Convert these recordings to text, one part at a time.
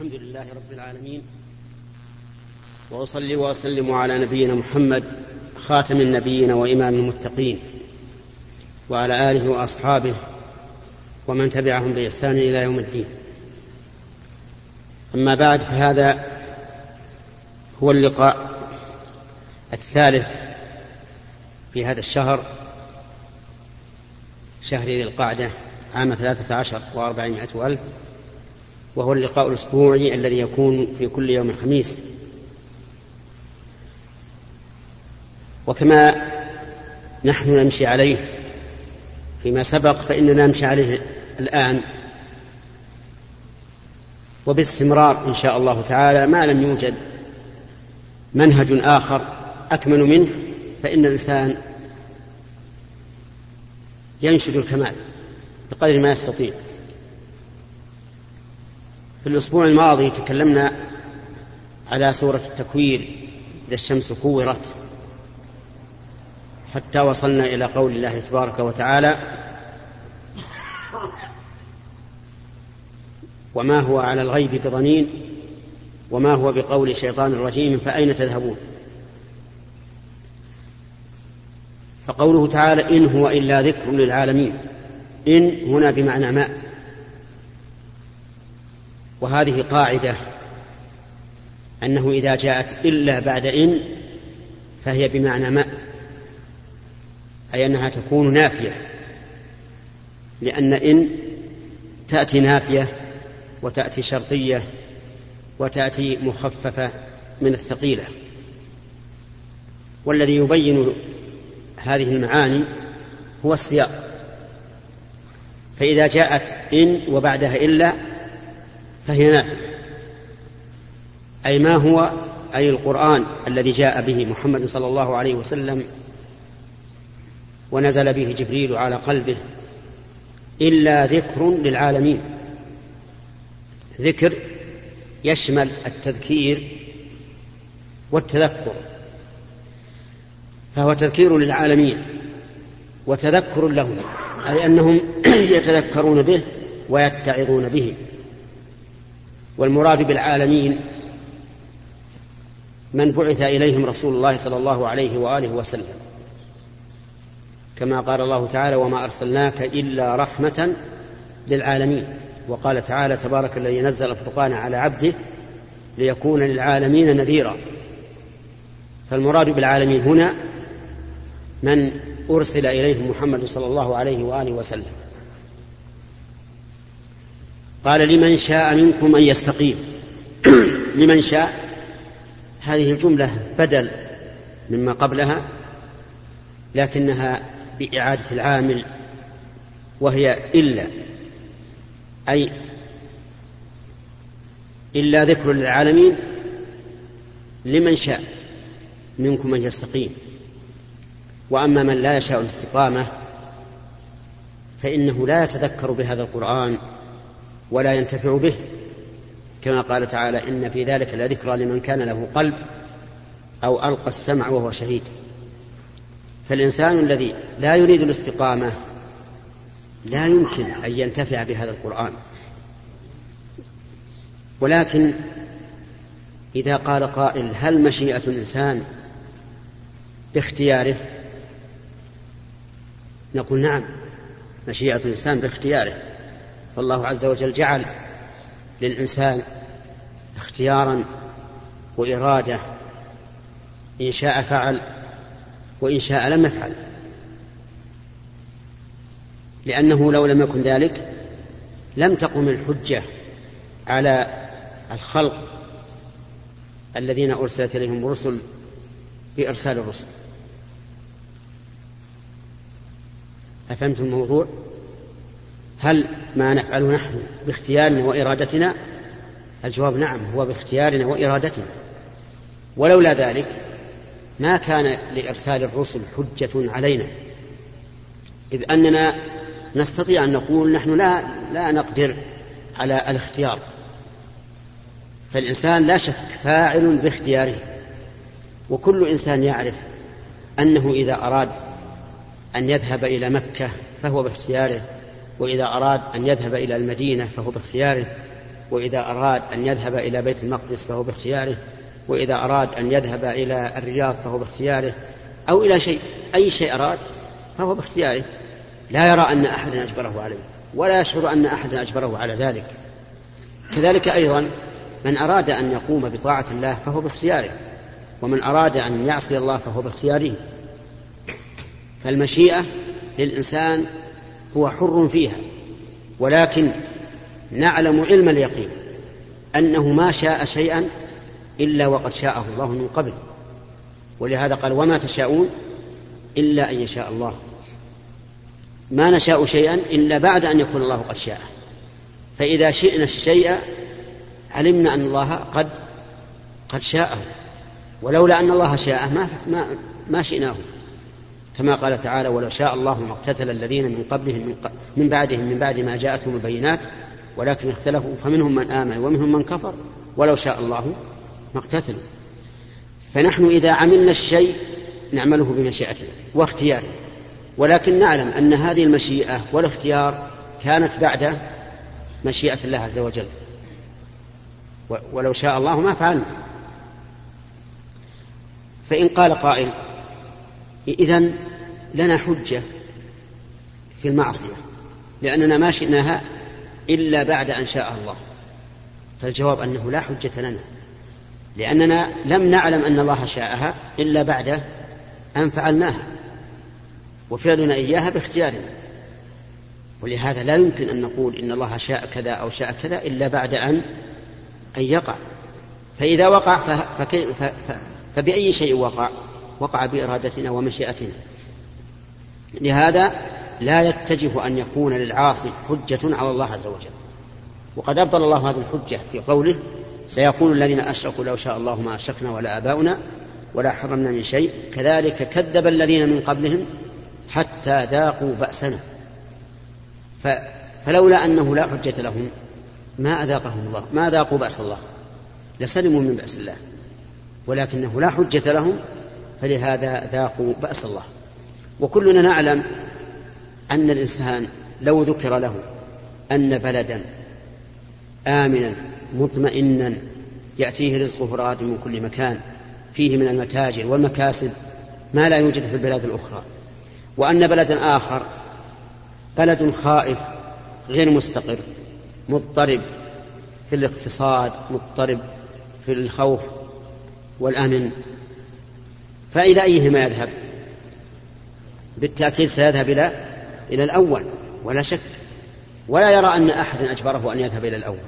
الحمد لله رب العالمين. وأصلي وأسلم على نبينا محمد خاتم النبيين وإمام المتقين وعلى آله وأصحابه ومن تبعهم بإحسان إلى يوم الدين. أما بعد فهذا هو اللقاء الثالث في هذا الشهر شهر ذي القعدة عام ثلاثة عشر وأربعمائة الف وهو اللقاء الأسبوعي الذي يكون في كل يوم خميس وكما نحن نمشي عليه فيما سبق فإننا نمشي عليه الآن. وباستمرار إن شاء الله تعالى ما لم يوجد منهج آخر أكمل منه فإن الإنسان ينشد الكمال بقدر ما يستطيع. في الأسبوع الماضي تكلمنا على سورة التكوير إذا الشمس كورت. حتى وصلنا إلى قول الله تبارك وتعالى وما هو على الغيب بضنين وما هو بقول شيطان رجيم فأين تذهبون؟ فقوله تعالى إن هو إلا ذكر للعالمين. إن هنا بمعنى ما. وهذه قاعدة أنه إذا جاءت إلا بعد إن فهي بمعنى ما أي أنها تكون نافية لأن إن تأتي نافية وتأتي شرطية وتأتي مخففة من الثقيلة. والذي يبين هذه المعاني هو السياق. فإذا جاءت إن وبعدها إلا فهي نافية أي ما هو؟ أي القرآن الذي جاء به محمد صلى الله عليه وسلم ونزل به جبريل على قلبه إلا ذكر للعالمين. ذكر يشمل التذكير والتذكر فهو تذكير للعالمين وتذكر لهم أي أنهم يتذكرون به ويتعظون به. والمراد بالعالمين من بعث إليهم رسول الله صلى الله عليه وآله وسلم. كما قال الله تعالى وما أرسلناك إلا رحمة للعالمين. وقال تعالى تبارك الذي نزل الفرقان على عبده ليكون للعالمين نذيرا. فالمراد بالعالمين هنا من أرسل إليهم محمد صلى الله عليه وآله وسلم. قال لمن شاء منكم أن يستقيم. لمن شاء هذه الجملة بدل مما قبلها لكنها بإعادة العامل وهي إلا أي إلا ذكر للعالمين لمن شاء منكم أن يستقيم. وأما من لا يشاء الاستقامة فإنه لا يتذكر بهذا القرآن ولا ينتفع به. كما قال تعالى إن في ذلك لذكرى لمن كان له قلب أو ألقى السمع وهو شهيد. فالإنسان الذي لا يريد الاستقامة لا يمكن أن ينتفع بهذا القرآن. ولكن إذا قال قائل هل مشيئة الإنسان باختياره؟ نقول نعم مشيئة الإنسان باختياره. فالله عز وجل جعل للإنسان اختيارا وإرادة إن شاء فعل وإن شاء لم يفعل لأنه لو لم يكن ذلك لم تقم الحجة على الخلق الذين أرسلت إليهم الرسل بإرسال الرسل أفهمتم الموضوع؟ هل ما نفعله نحن باختيارنا وإرادتنا؟ الجواب نعم هو باختيارنا وإرادتنا. ولولا ذلك ما كان لإرسال الرسل حجة علينا. إذ أننا نستطيع أن نقول نحن لا لا نقدر على الاختيار. فالإنسان لا شك فاعل باختياره. وكل إنسان يعرف أنه إذا أراد أن يذهب إلى مكة فهو باختياره. وإذا أراد أن يذهب إلى المدينة فهو باختياره وإذا أراد أن يذهب إلى بيت المقدس فهو باختياره وإذا أراد أن يذهب إلى الرياض فهو باختياره أو إلى شيء أي شيء أراد فهو باختياره. لا يرى أن أحدا أجبره عليه ولا يشعر أن أحدا أجبره على ذلك. كذلك أيضا من أراد أن يقوم بطاعة الله فهو باختياره ومن أراد أن يعصي الله فهو باختياره. فالمشيئة للإنسان هو حر فيها ولكن نعلم علم اليقين أنه ما شاء شيئا إلا وقد شاءه الله من قبل. ولهذا قال وما تشاءون إلا أن يشاء الله. ما نشاء شيئا إلا بعد أن يكون الله قد شاءه. فإذا شئنا الشيء علمنا أن الله قد قد شاءه. ولولا أن الله شاءه ما ما, ما شئناه. كما قال تعالى ولو شاء الله ما اقتتل الذين من قبلهم من, من بعدهم من بعد ما جاءتهم البينات ولكن اختلفوا فمنهم من آمن ومنهم من كفر. ولو شاء الله ما اقتتلوا. فنحن إذا عملنا الشيء نعمله بمشيئتنا واختيارنا. ولكن نعلم أن هذه المشيئة والاختيار كانت بعد مشيئة الله عز وجل. ولو شاء الله ما فعلنا. فإن قال قائل إذن لنا حجة في المعصية لأننا ما شئناها إلا بعد أن شاء الله. فالجواب أنه لا حجة لنا لأننا لم نعلم أن الله شاءها إلا بعد أن فعلناها وفعلنا إياها باختيارنا. ولهذا لا يمكن أن نقول إن الله شاء كذا أو شاء كذا إلا بعد أن أن يقع. فإذا وقع فبأي شيء وقع؟ وقع بإرادتنا ومشيئتنا. لهذا لا يتجه أن يكون للعاصي حجة على الله عز وجل. وقد أبطل الله هذه الحجة في قوله سيقول الذين أشركوا لو شاء الله ما أشركنا ولا آباؤنا ولا حرمنا من شيء كذلك كذب الذين من قبلهم حتى ذاقوا بأسنا. فلولا أنه لا حجة لهم ما أذاقهم الله ما ذاقوا بأس الله لسلموا من بأس الله. ولكنه لا حجة لهم فلهذا ذاقوا بأس الله. وكلنا نعلم أن الإنسان لو ذكر له أن بلدا آمنا مطمئنا يأتيه رزقه راد من كل مكان فيه من المتاجر والمكاسب ما لا يوجد في البلاد الأخرى. وأن بلدا آخر بلد خائف غير مستقر مضطرب في الاقتصاد مضطرب في الخوف والأمن. فإلى أيهما يذهب؟ بالتأكيد سيذهب إلى إلى الأول ولا شك. ولا يرى أن أحدا أجبره أن يذهب إلى الأول.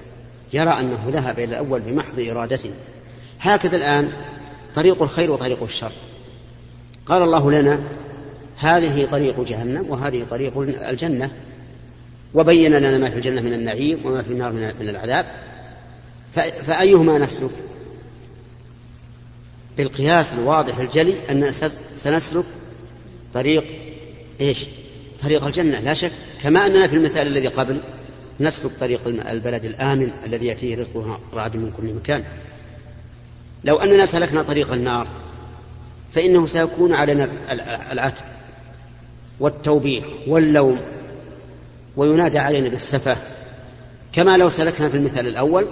يرى أنه ذهب إلى الأول بمحض إرادته. هكذا الآن طريق الخير وطريق الشر. قال الله لنا هذه طريق جهنم وهذه طريق الجنة. وبين لنا ما في الجنة من النعيم وما في النار من العذاب. فأيهما نسلك؟ بالقياس الواضح الجلي أننا سنسلك طريق إيش؟ طريق الجنة لا شك. كما أننا في المثال الذي قبل نسلك طريق البلد الآمن الذي يأتيه رزقه رعد من كل مكان. لو أننا سلكنا طريق النار فإنه سيكون علينا العتب والتوبيخ واللوم وينادى علينا بالسفة. كما لو سلكنا في المثال الأول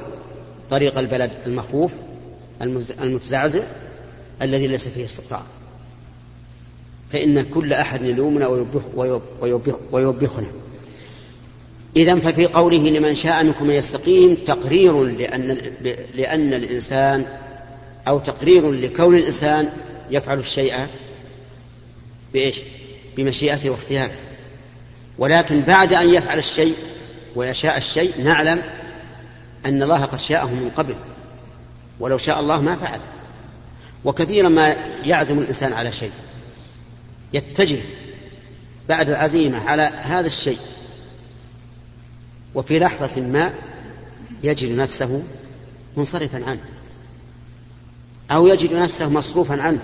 طريق البلد المخوف المتزعزع الذي ليس فيه استقرار. فإن كل أحد يلومنا ويوبخ ويوبخنا. إذا ففي قوله لمن شاء منكم أن يستقيم تقرير لأن لأن الإنسان أو تقرير لكون الإنسان يفعل الشيء بإيش؟ بمشيئته واختياره. ولكن بعد أن يفعل الشيء ويشاء الشيء نعلم أن الله قد شاءه من قبل. ولو شاء الله ما فعل. وكثيرا ما يعزم الإنسان على شيء. يتجه بعد العزيمة على هذا الشيء. وفي لحظة ما يجد نفسه منصرفا عنه أو يجد نفسه مصروفا عنه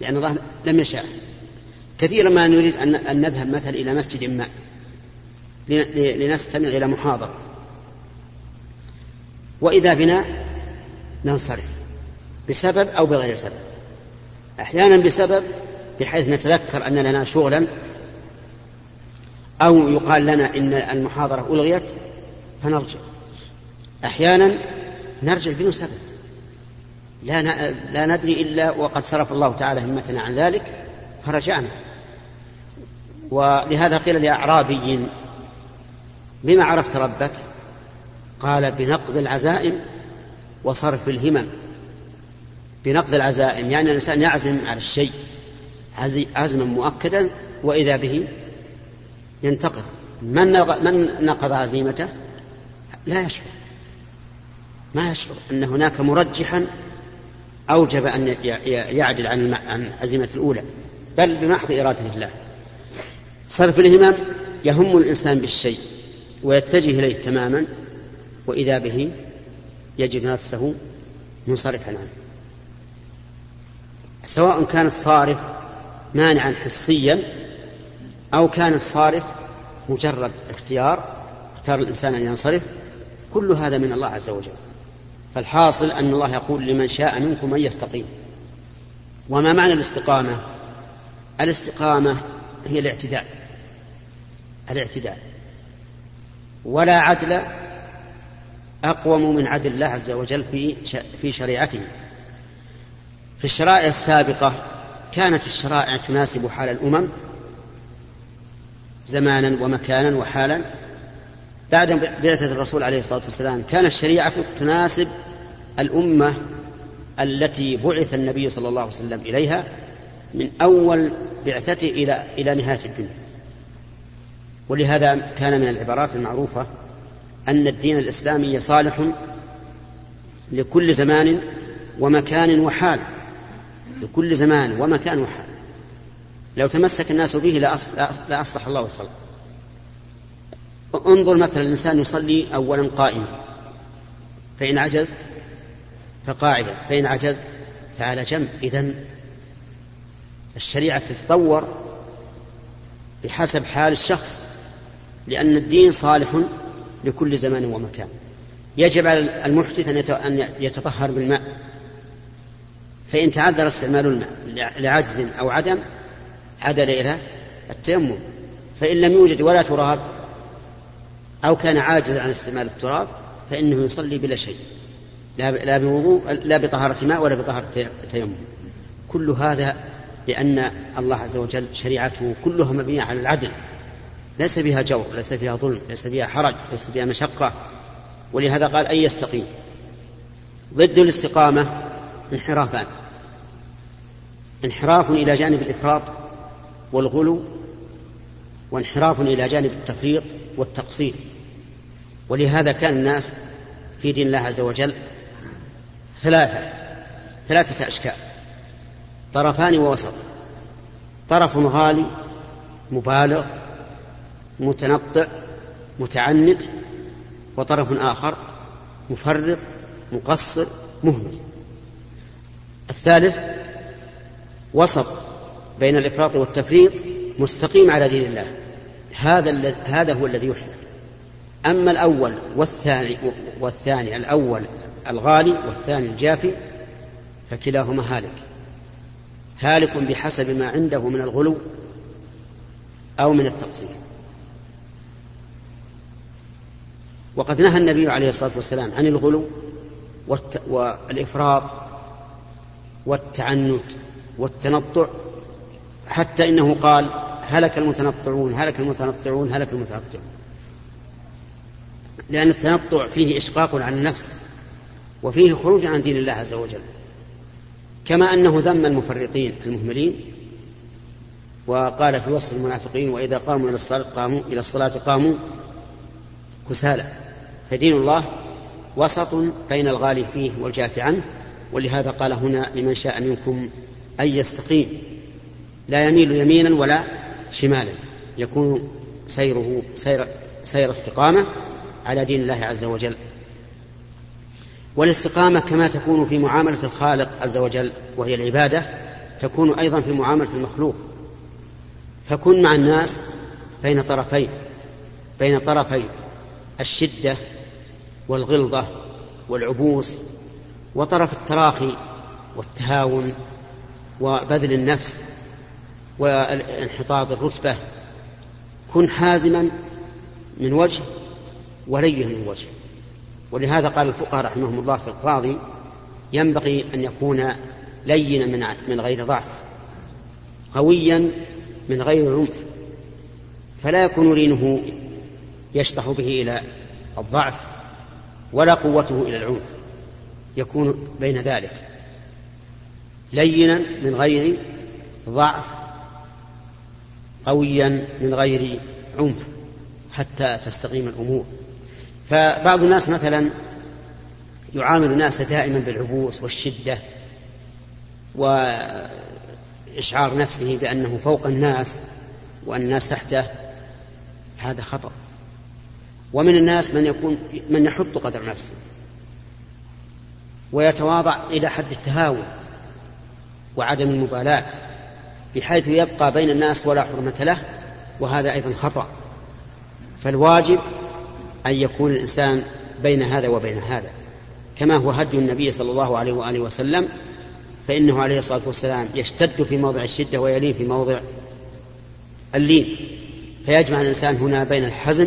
لأن الله لم يشاء. كثيرا ما نريد أن نذهب مثلا إلى مسجد ما لنستمع إلى محاضرة. وإذا بنا ننصرف بسبب أو بغير سبب. أحيانا بسبب بحيث نتذكر أن لنا شغلا أو يقال لنا إن المحاضرة ألغيت فنرجع. أحيانا نرجع بدون سبب لا لا ندري إلا وقد صرف الله تعالى همتنا عن ذلك فرجعنا. ولهذا قيل لأعرابي بما عرفت ربك؟ قال بنقض العزائم وصرف الهمم. بنقض العزائم يعني الإنسان يعزم على الشيء. عزما مؤكدا وإذا به ينتقض. من من نقض عزيمته؟ لا يشعر. ما يشعر أن هناك مرجحا أوجب أن يعدل عن عن عزيمة الأولى بل بمحض إرادة الله. صرف الهمم يهم الإنسان بالشيء ويتجه إليه تماما وإذا به يجد نفسه منصرفا عنه. سواء كان الصارف مانعا حسيا أو كان الصارف مجرد اختيار اختار الإنسان أن ينصرف كل هذا من الله عز وجل. فالحاصل أن الله يقول لمن شاء منكم أن يستقيم. وما معنى الاستقامة؟ الاستقامة هي الاعتداء. الاعتداء. ولا عدل أقوم من عدل الله عز وجل في في شريعته. في الشرائع السابقة كانت الشرائع تناسب حال الأمم زمانا ومكانا وحالا. بعد بعثة الرسول عليه الصلاة والسلام كانت الشريعة تناسب الأمة التي بعث النبي صلى الله عليه وسلم إليها من أول بعثته إلى إلى نهاية الدنيا. ولهذا كان من العبارات المعروفة أن الدين الإسلامي صالح لكل زمان ومكان وحال. لكل زمان ومكان وحال. لو تمسك الناس به لأصلح الله الخلق. انظر مثلا الإنسان يصلي أولا قائما. فإن عجز فقاعدا. فإن عجز فعلى جنب. إذا الشريعة تتطور بحسب حال الشخص لأن الدين صالح لكل زمان ومكان. يجب على المحدث أن يتطهر بالماء. فإن تعذر استعمال الماء لعجز أو عدم عدل إلى التيمم. فإن لم يوجد ولا تراب أو كان عاجزا عن استعمال التراب فإنه يصلي بلا شيء لا بوضوء لا بطهارة ماء ولا بطهارة تيمم. كل هذا لأن الله عز وجل شريعته كلها مبنية على العدل. ليس فيها جور ليس فيها ظلم ليس فيها حرج ليس فيها مشقة. ولهذا قال أن يستقيم؟ ضد الاستقامة انحرافان. انحراف إلى جانب الإفراط والغلو وانحراف إلى جانب التفريط والتقصير. ولهذا كان الناس في دين الله عز وجل ثلاثة ثلاثة أشكال. طرفان ووسط. طرف غالي مبالغ متنطع متعنت وطرف آخر مفرط مقصر مهمل. الثالث وسط بين الإفراط والتفريط مستقيم على دين الله. هذا هذا هو الذي يحمد أما الأول والثاني والثاني الأول الغالي والثاني الجافي فكلاهما هالك. هالك بحسب ما عنده من الغلو أو من التقصير. وقد نهى النبي عليه الصلاة والسلام عن الغلو والإفراط والتعنت والتنطع حتى إنه قال هلك المتنطعون هلك المتنطعون هلك المتنطعون. لأن التنطع فيه إشقاق عن النفس وفيه خروج عن دين الله عز وجل كما أنه ذم المفرطين المهملين. وقال في وصف المنافقين وإذا قاموا إلى الصلاة قاموا إلى الصلاة قاموا كسالى. فدين الله وسط بين الغالي فيه والجاف عنه. ولهذا قال هنا لمن شاء منكم أن يستقيم. لا يميل يمينا ولا شمالا. يكون سيره سير, سير استقامة على دين الله عز وجل. والاستقامة كما تكون في معاملة الخالق عز وجل وهي العبادة تكون أيضا في معاملة المخلوق. فكن مع الناس بين طرفين بين طرفي الشدة والغلظة والعبوس وطرف التراخي والتهاون وبذل النفس وانحطاط الرتبة كن حازما من وجه وليه من وجه. ولهذا قال الفقهاء رحمهم الله في القاضي ينبغي أن يكون لينا من من غير ضعف قويا من غير عنف فلا يكون لينه يشطح به إلى الضعف ولا قوته إلى العنف. يكون بين ذلك. لينا من غير ضعف قويا من غير عنف حتى تستقيم الأمور. فبعض الناس مثلا يعامل الناس دائما بالعبوس والشدة وإشعار نفسه بأنه فوق الناس وأن الناس تحته. هذا خطأ. ومن الناس من يكون من يحط قدر نفسه. ويتواضع إلى حد التهاون وعدم المبالاة بحيث يبقى بين الناس ولا حرمة له وهذا أيضا خطأ. فالواجب أن يكون الإنسان بين هذا وبين هذا. كما هو هدي النبي صلى الله عليه وآله وسلم فإنه عليه الصلاة والسلام يشتد في موضع الشدة ويلين في موضع اللين. فيجمع الإنسان هنا بين الحزم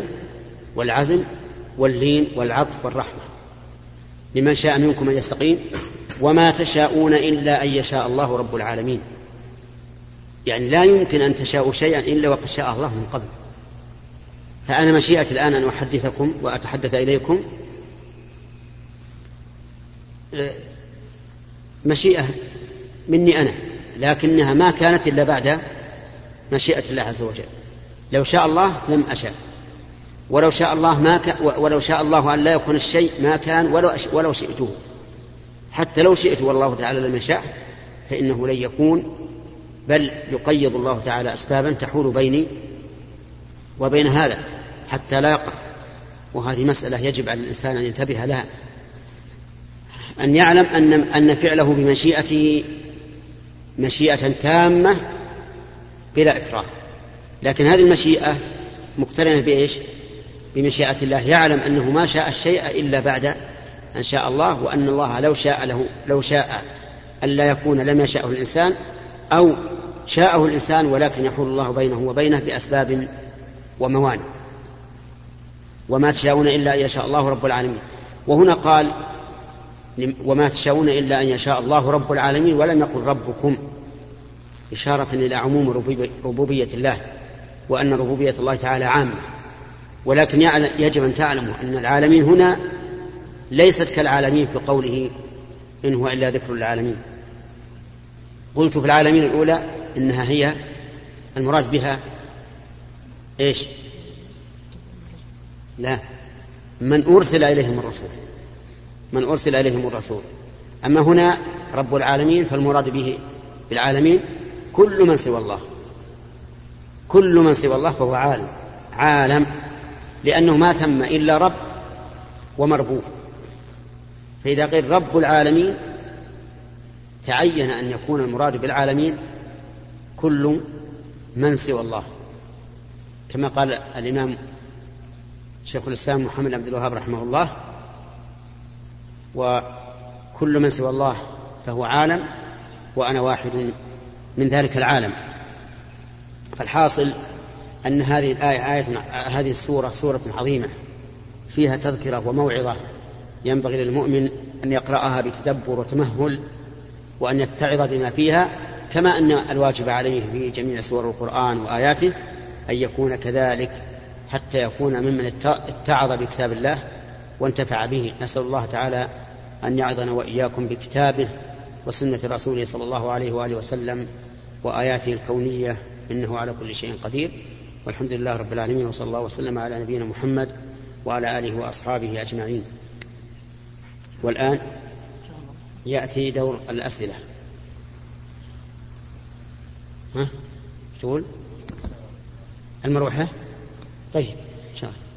والعزم واللين والعطف والرحمة. لمن شاء منكم أن يستقيم وما تشاءون إلا أن يشاء الله رب العالمين. يعني لا يمكن أن تشاءوا شيئا إلا وقد شاء الله من قبل. فأنا مشيئتي الآن أن أحدثكم وأتحدث إليكم. مشيئة مني أنا لكنها ما كانت إلا بعد مشيئة الله عز وجل. لو شاء الله لم أشاء. ولو شاء الله ما ك... ولو شاء الله أن لا يكون الشيء ما كان ولو أش... ولو شئته. حتى لو شئت والله تعالى لم يشاء فإنه لن يكون بل يقيض الله تعالى أسبابا تحول بيني وبين هذا حتى لا يقع. وهذه مسألة يجب على الإنسان أن ينتبه لها. أن يعلم أن أن فعله بمشيئته مشيئة تامة بلا إكراه. لكن هذه المشيئة مقترنة بإيش؟ بمشيئة الله. يعلم أنه ما شاء الشيء إلا بعد أن شاء الله وأن الله لو شاء له لو شاء ألا يكون لم يشأه الإنسان أو شاءه الإنسان ولكن يحول الله بينه وبينه بأسباب وموانع. وما تشاءون إلا أن يشاء الله رب العالمين. وهنا قال وما تشاءون إلا أن يشاء الله رب العالمين ولم يقل ربكم إشارة إلى عموم ربوبية الله وأن ربوبية الله تعالى عامة. ولكن يجب أن تعلموا أن العالمين هنا ليست كالعالمين في قوله إن هو إلا ذكر للعالمين. قلت في العالمين الأولى إنها هي المراد بها إيش؟ لا. من أرسل إليهم الرسول. من أرسل إليهم الرسول. أما هنا رب العالمين فالمراد به بالعالمين كل من سوى الله. كل من سوى الله فهو عالم. عالم. لأنه ما ثم إلا رب ومربوب فإذا قيل رب العالمين تعين أن يكون المراد بالعالمين كل من سوى الله. كما قال الإمام شيخ الإسلام محمد عبد الوهاب رحمه الله وكل من سوى الله فهو عالم وأنا واحد من ذلك العالم. فالحاصل أن هذه الآية آية هذه السورة سورة عظيمة فيها تذكرة وموعظة ينبغي للمؤمن أن يقرأها بتدبر وتمهل وأن يتعظ بما فيها كما أن الواجب عليه في جميع سور القرآن وآياته أن يكون كذلك حتى يكون ممن اتعظ بكتاب الله وانتفع به. نسأل الله تعالى أن يعظنا وإياكم بكتابه وسنة رسوله صلى الله عليه وآله وسلم وآياته الكونية إنه على كل شيء قدير. والحمد لله رب العالمين وصلى الله وسلم على نبينا محمد وعلى آله وأصحابه أجمعين. والآن يأتي دور الأسئلة. ها؟ تقول؟ المروحة؟ طيب إن شاء الله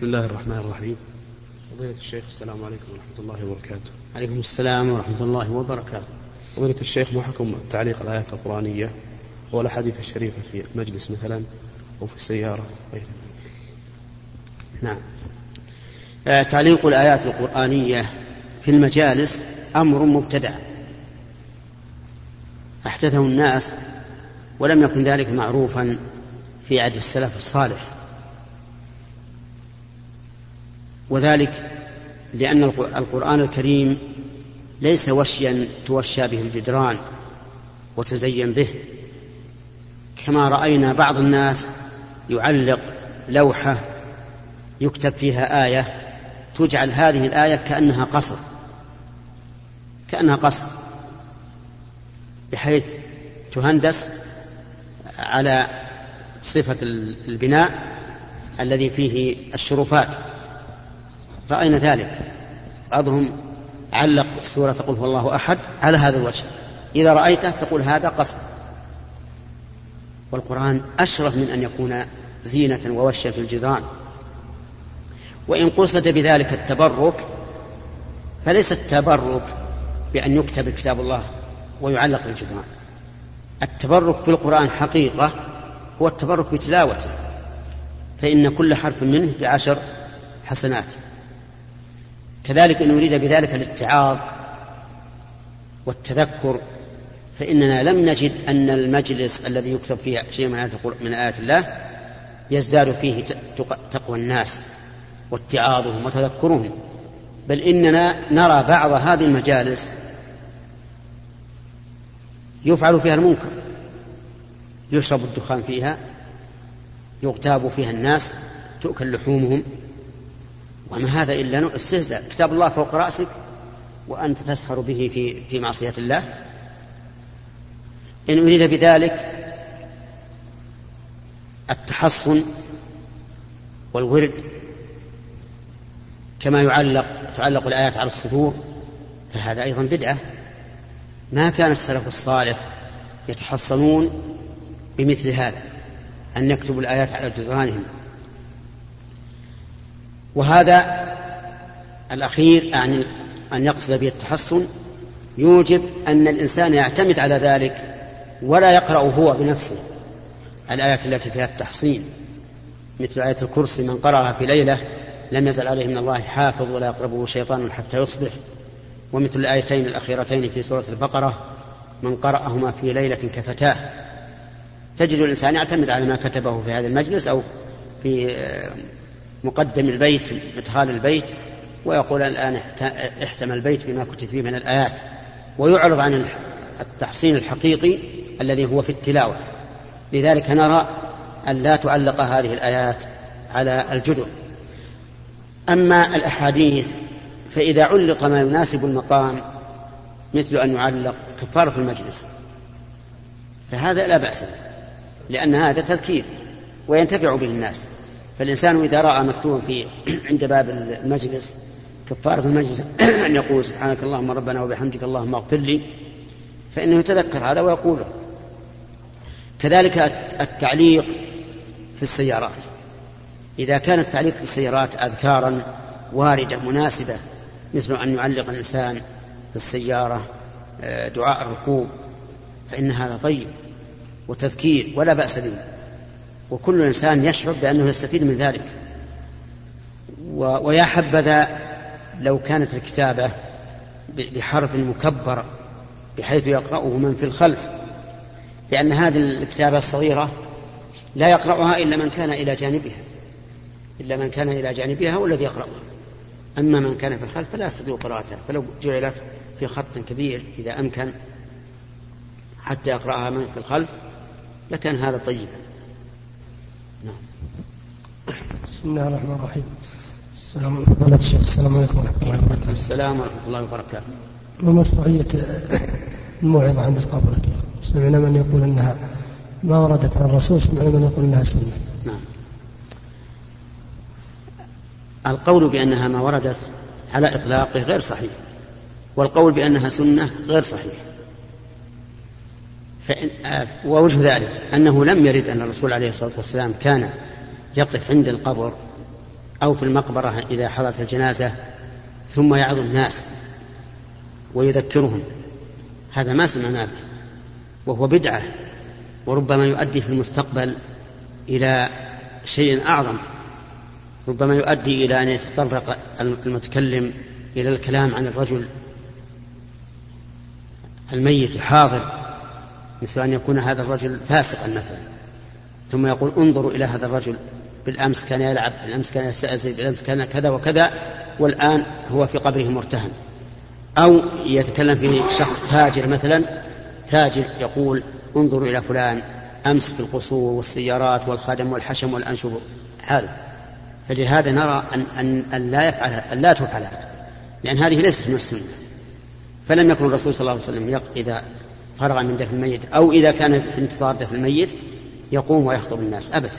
بسم الله الرحمن الرحيم. فضيلة الشيخ السلام عليكم ورحمة الله وبركاته. عليكم السلام ورحمة الله وبركاته. فضيلة الشيخ ما حكم تعليق الآيات القرآنية والأحاديث الشريفة في المجلس مثلا أو في السيارة غيره نعم. آه، تعليق الآيات القرآنية في المجالس أمر مبتدع. أحدثه الناس ولم يكن ذلك معروفا في عهد السلف الصالح. وذلك لأن القرآن الكريم ليس وشيا توشى به الجدران وتزين به. كما رأينا بعض الناس يعلق لوحة يكتب فيها آية تجعل هذه الآية كأنها قصر كأنها قصر بحيث تهندس على صفة البناء الذي فيه الشرفات. رأينا ذلك؟ بعضهم علق السورة تقول هو الله أحد على هذا الوجه. إذا رأيته تقول هذا قصد. والقرآن أشرف من أن يكون زينة ووشا في الجدران. وإن قصد بذلك التبرك فليس التبرك بأن يكتب كتاب الله ويعلق بالجدران. التبرك بالقرآن حقيقة هو التبرك بتلاوته. فإن كل حرف منه بعشر حسنات. كذلك إن أريد بذلك الاتعاظ والتذكر فإننا لم نجد أن المجلس الذي يكتب فيه شيء من آيات, الله يزداد فيه تقوى الناس واتعاظهم وتذكرهم. بل إننا نرى بعض هذه المجالس يفعل فيها المنكر يشرب الدخان فيها يغتاب فيها الناس تؤكل لحومهم وما هذا إلا استهزاء. كتاب الله فوق رأسك وأنت تسهر به في في معصية الله. إن أريد بذلك التحصن والورد كما يعلق تعلق الآيات على الصدور فهذا أيضا بدعة. ما كان السلف الصالح يتحصنون بمثل هذا أن يكتبوا الآيات على جدرانهم. وهذا الأخير يعني أن يقصد به التحصن يوجب أن الإنسان يعتمد على ذلك ولا يقرأ هو بنفسه الآيات التي فيها التحصين. مثل آية الكرسي من قرأها في ليلة لم يزل عليه من الله حافظ ولا يقربه شيطان حتى يصبح. ومثل الآيتين الأخيرتين في سورة البقرة من قرأهما في ليلة كفتاه. تجد الإنسان يعتمد على ما كتبه في هذا المجلس أو في مقدم البيت مدخال البيت ويقول الآن احتمى البيت بما كتب فيه من الآيات ويعرض عن التحصين الحقيقي الذي هو في التلاوة. لذلك نرى أن لا تعلق هذه الآيات على الجدر. أما الأحاديث فإذا علق ما يناسب المقام مثل أن يعلق كفارة المجلس. فهذا لا بأس به لأن هذا تذكير وينتفع به الناس. فالإنسان إذا رأى مكتوبا في عند باب المجلس كفارة المجلس أن يقول سبحانك اللهم ربنا وبحمدك اللهم اغفر لي فإنه يتذكر هذا ويقوله. كذلك التعليق في السيارات. إذا كان التعليق في السيارات أذكارا واردة مناسبة مثل أن يعلق الإنسان في السيارة آه، دعاء الركوب فإن هذا طيب وتذكير ولا بأس به. وكل إنسان يشعر بأنه يستفيد من ذلك. ويا حبذا لو كانت الكتابة بحرف مكبر بحيث يقرأه من في الخلف لأن هذه الكتابة الصغيرة لا يقرأها إلا من كان إلى جانبها إلا من كان إلى جانبها هو الذي يقرأها. أما من كان في الخلف فلا يستطيع قراءتها فلو جعلت في خط كبير إذا أمكن حتى يقرأها من في الخلف لكان هذا طيبا. بسم الله الرحمن الرحيم. السلام عليكم. السلام عليكم ورحمة الله وبركاته. السلام ورحمة الله وبركاته. ومشروعية الموعظة عند القبر. سمعنا من يقول أنها ما وردت عن الرسول سمعنا من يقول أنها سنة. نعم. القول بأنها ما وردت على إطلاقه غير صحيح والقول بأنها سنة غير صحيح. ووجه ذلك أنه لم يرد أن الرسول عليه الصلاة والسلام كان يقف عند القبر أو في المقبرة إذا حضرت الجنازة ثم يعظ الناس ويذكرهم. هذا ما سمعناه وهو بدعة وربما يؤدي في المستقبل إلى شيء أعظم ربما يؤدي إلى أن يتطرق المتكلم إلى الكلام عن الرجل الميت الحاضر. مثل أن يكون هذا الرجل فاسقا مثلا. ثم يقول انظروا إلى هذا الرجل بالأمس كان يلعب بالأمس كان يستأذن بالأمس كان كذا وكذا والآن هو في قبره مرتهن. أو يتكلم في شخص تاجر مثلا تاجر يقول انظروا إلى فلان أمس في القصور والسيارات والخدم والحشم والأنشب. حاله فلهذا نرى أن, أن, أن لا يفعل أن لا تفعل هذا. لأن هذه ليست من السنة. فلم يكن الرسول صلى الله عليه وسلم إذا فرغ من دفن الميت أو إذا كان في انتظار دفن الميت يقوم ويخطب الناس أبدا.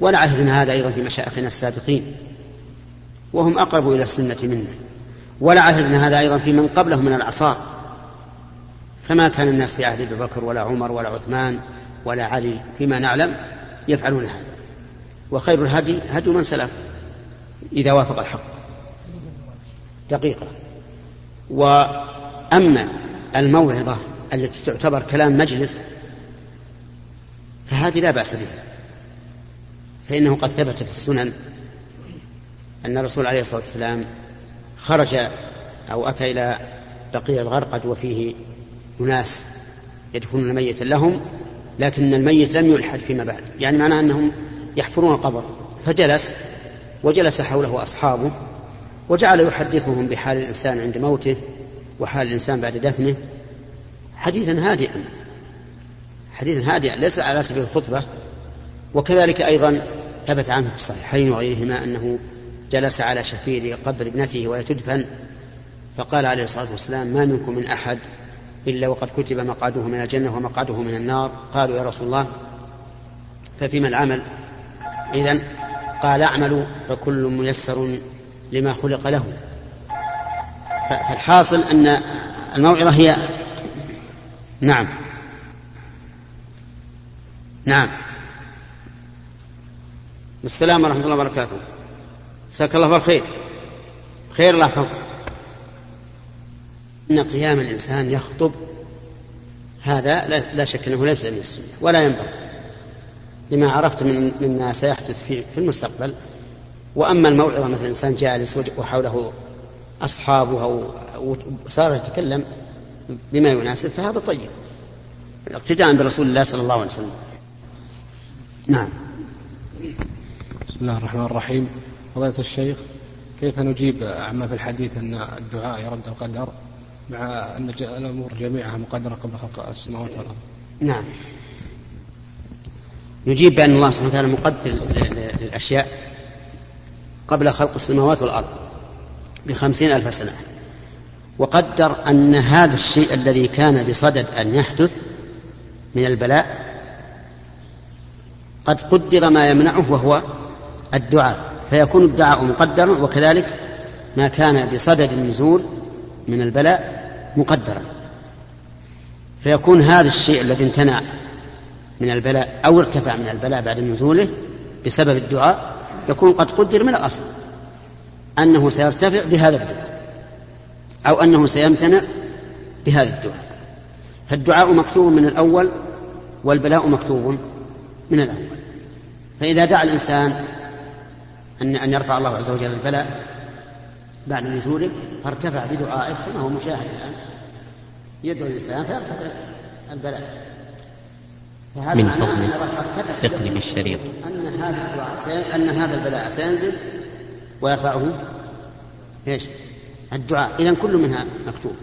ولا عهدنا هذا أيضا في مشايخنا السابقين. وهم أقرب إلى السنة منا. ولا عهدنا هذا أيضا في من قبلهم من الأعصار فما كان الناس في عهد أبي بكر ولا عمر ولا عثمان ولا علي فيما نعلم يفعلون هذا. وخير الهدي هدي من سلف إذا وافق الحق. دقيقة. وأما الموعظة التي تعتبر كلام مجلس فهذه لا بأس بها. فإنه قد ثبت في السنن أن الرسول عليه الصلاة والسلام خرج أو أتى إلى بقيع الغرقد وفيه أناس يدفنون ميتا لهم لكن الميت لم يلحد فيما بعد. يعني معناه أنهم يحفرون القبر. فجلس وجلس حوله أصحابه وجعل يحدثهم بحال الإنسان عند موته وحال الإنسان بعد دفنه. حديثا هادئا. حديثا هادئا ليس على سبيل الخطبة. وكذلك أيضا ثبت عنه في الصحيحين وغيرهما أنه جلس على شفير قبر ابنته وهي تدفن فقال عليه الصلاة والسلام ما منكم من أحد إلا وقد كتب مقعده من الجنة ومقعده من النار. قالوا يا رسول الله ففيما العمل؟ إذا قال أعملوا فكل ميسر لما خلق له. فالحاصل أن الموعظة هي نعم. نعم. السلام ورحمة الله وبركاته. جزاك الله بالخير خير. الله يحفظك أن قيام الإنسان يخطب هذا لا شك أنه ليس من السنة ولا ينبغي. لما عرفت من مما سيحدث في, في المستقبل. وأما الموعظة مثل إنسان جالس وحوله أصحابه أو صار يتكلم بما يناسب فهذا طيب. اقتداء برسول الله صلى الله عليه وسلم. نعم. بسم الله الرحمن الرحيم. فضيلة الشيخ كيف نجيب عما في الحديث أن الدعاء يرد القدر مع أن الأمور جميعها مقدرة قبل خلق السماوات والأرض؟ نعم. نجيب بأن الله سبحانه وتعالى مقدر للأشياء قبل خلق السماوات والأرض بخمسين ألف سنة. وقدر أن هذا الشيء الذي كان بصدد أن يحدث من البلاء قد قدر ما يمنعه وهو الدعاء فيكون الدعاء مقدرا وكذلك ما كان بصدد النزول من البلاء مقدرا. فيكون هذا الشيء الذي امتنع من البلاء أو ارتفع من البلاء بعد نزوله بسبب الدعاء يكون قد قدر من الأصل أنه سيرتفع بهذا الدعاء أو أنه سيمتنع بهذا الدعاء. فالدعاء مكتوب من الأول والبلاء مكتوب من الأول. فإذا دعا الإنسان أن أن يرفع الله عز وجل البلاء بعد نزوله فارتفع بدعائه كما هو مشاهد الآن. يدعو الإنسان فيرتفع البلاء. فهذا من فضلك اقلب الشريط. أن هذا الدعاء أن هذا البلاء سينزل ويرفعه إيش؟ الدعاء. إذا كل منها مكتوب.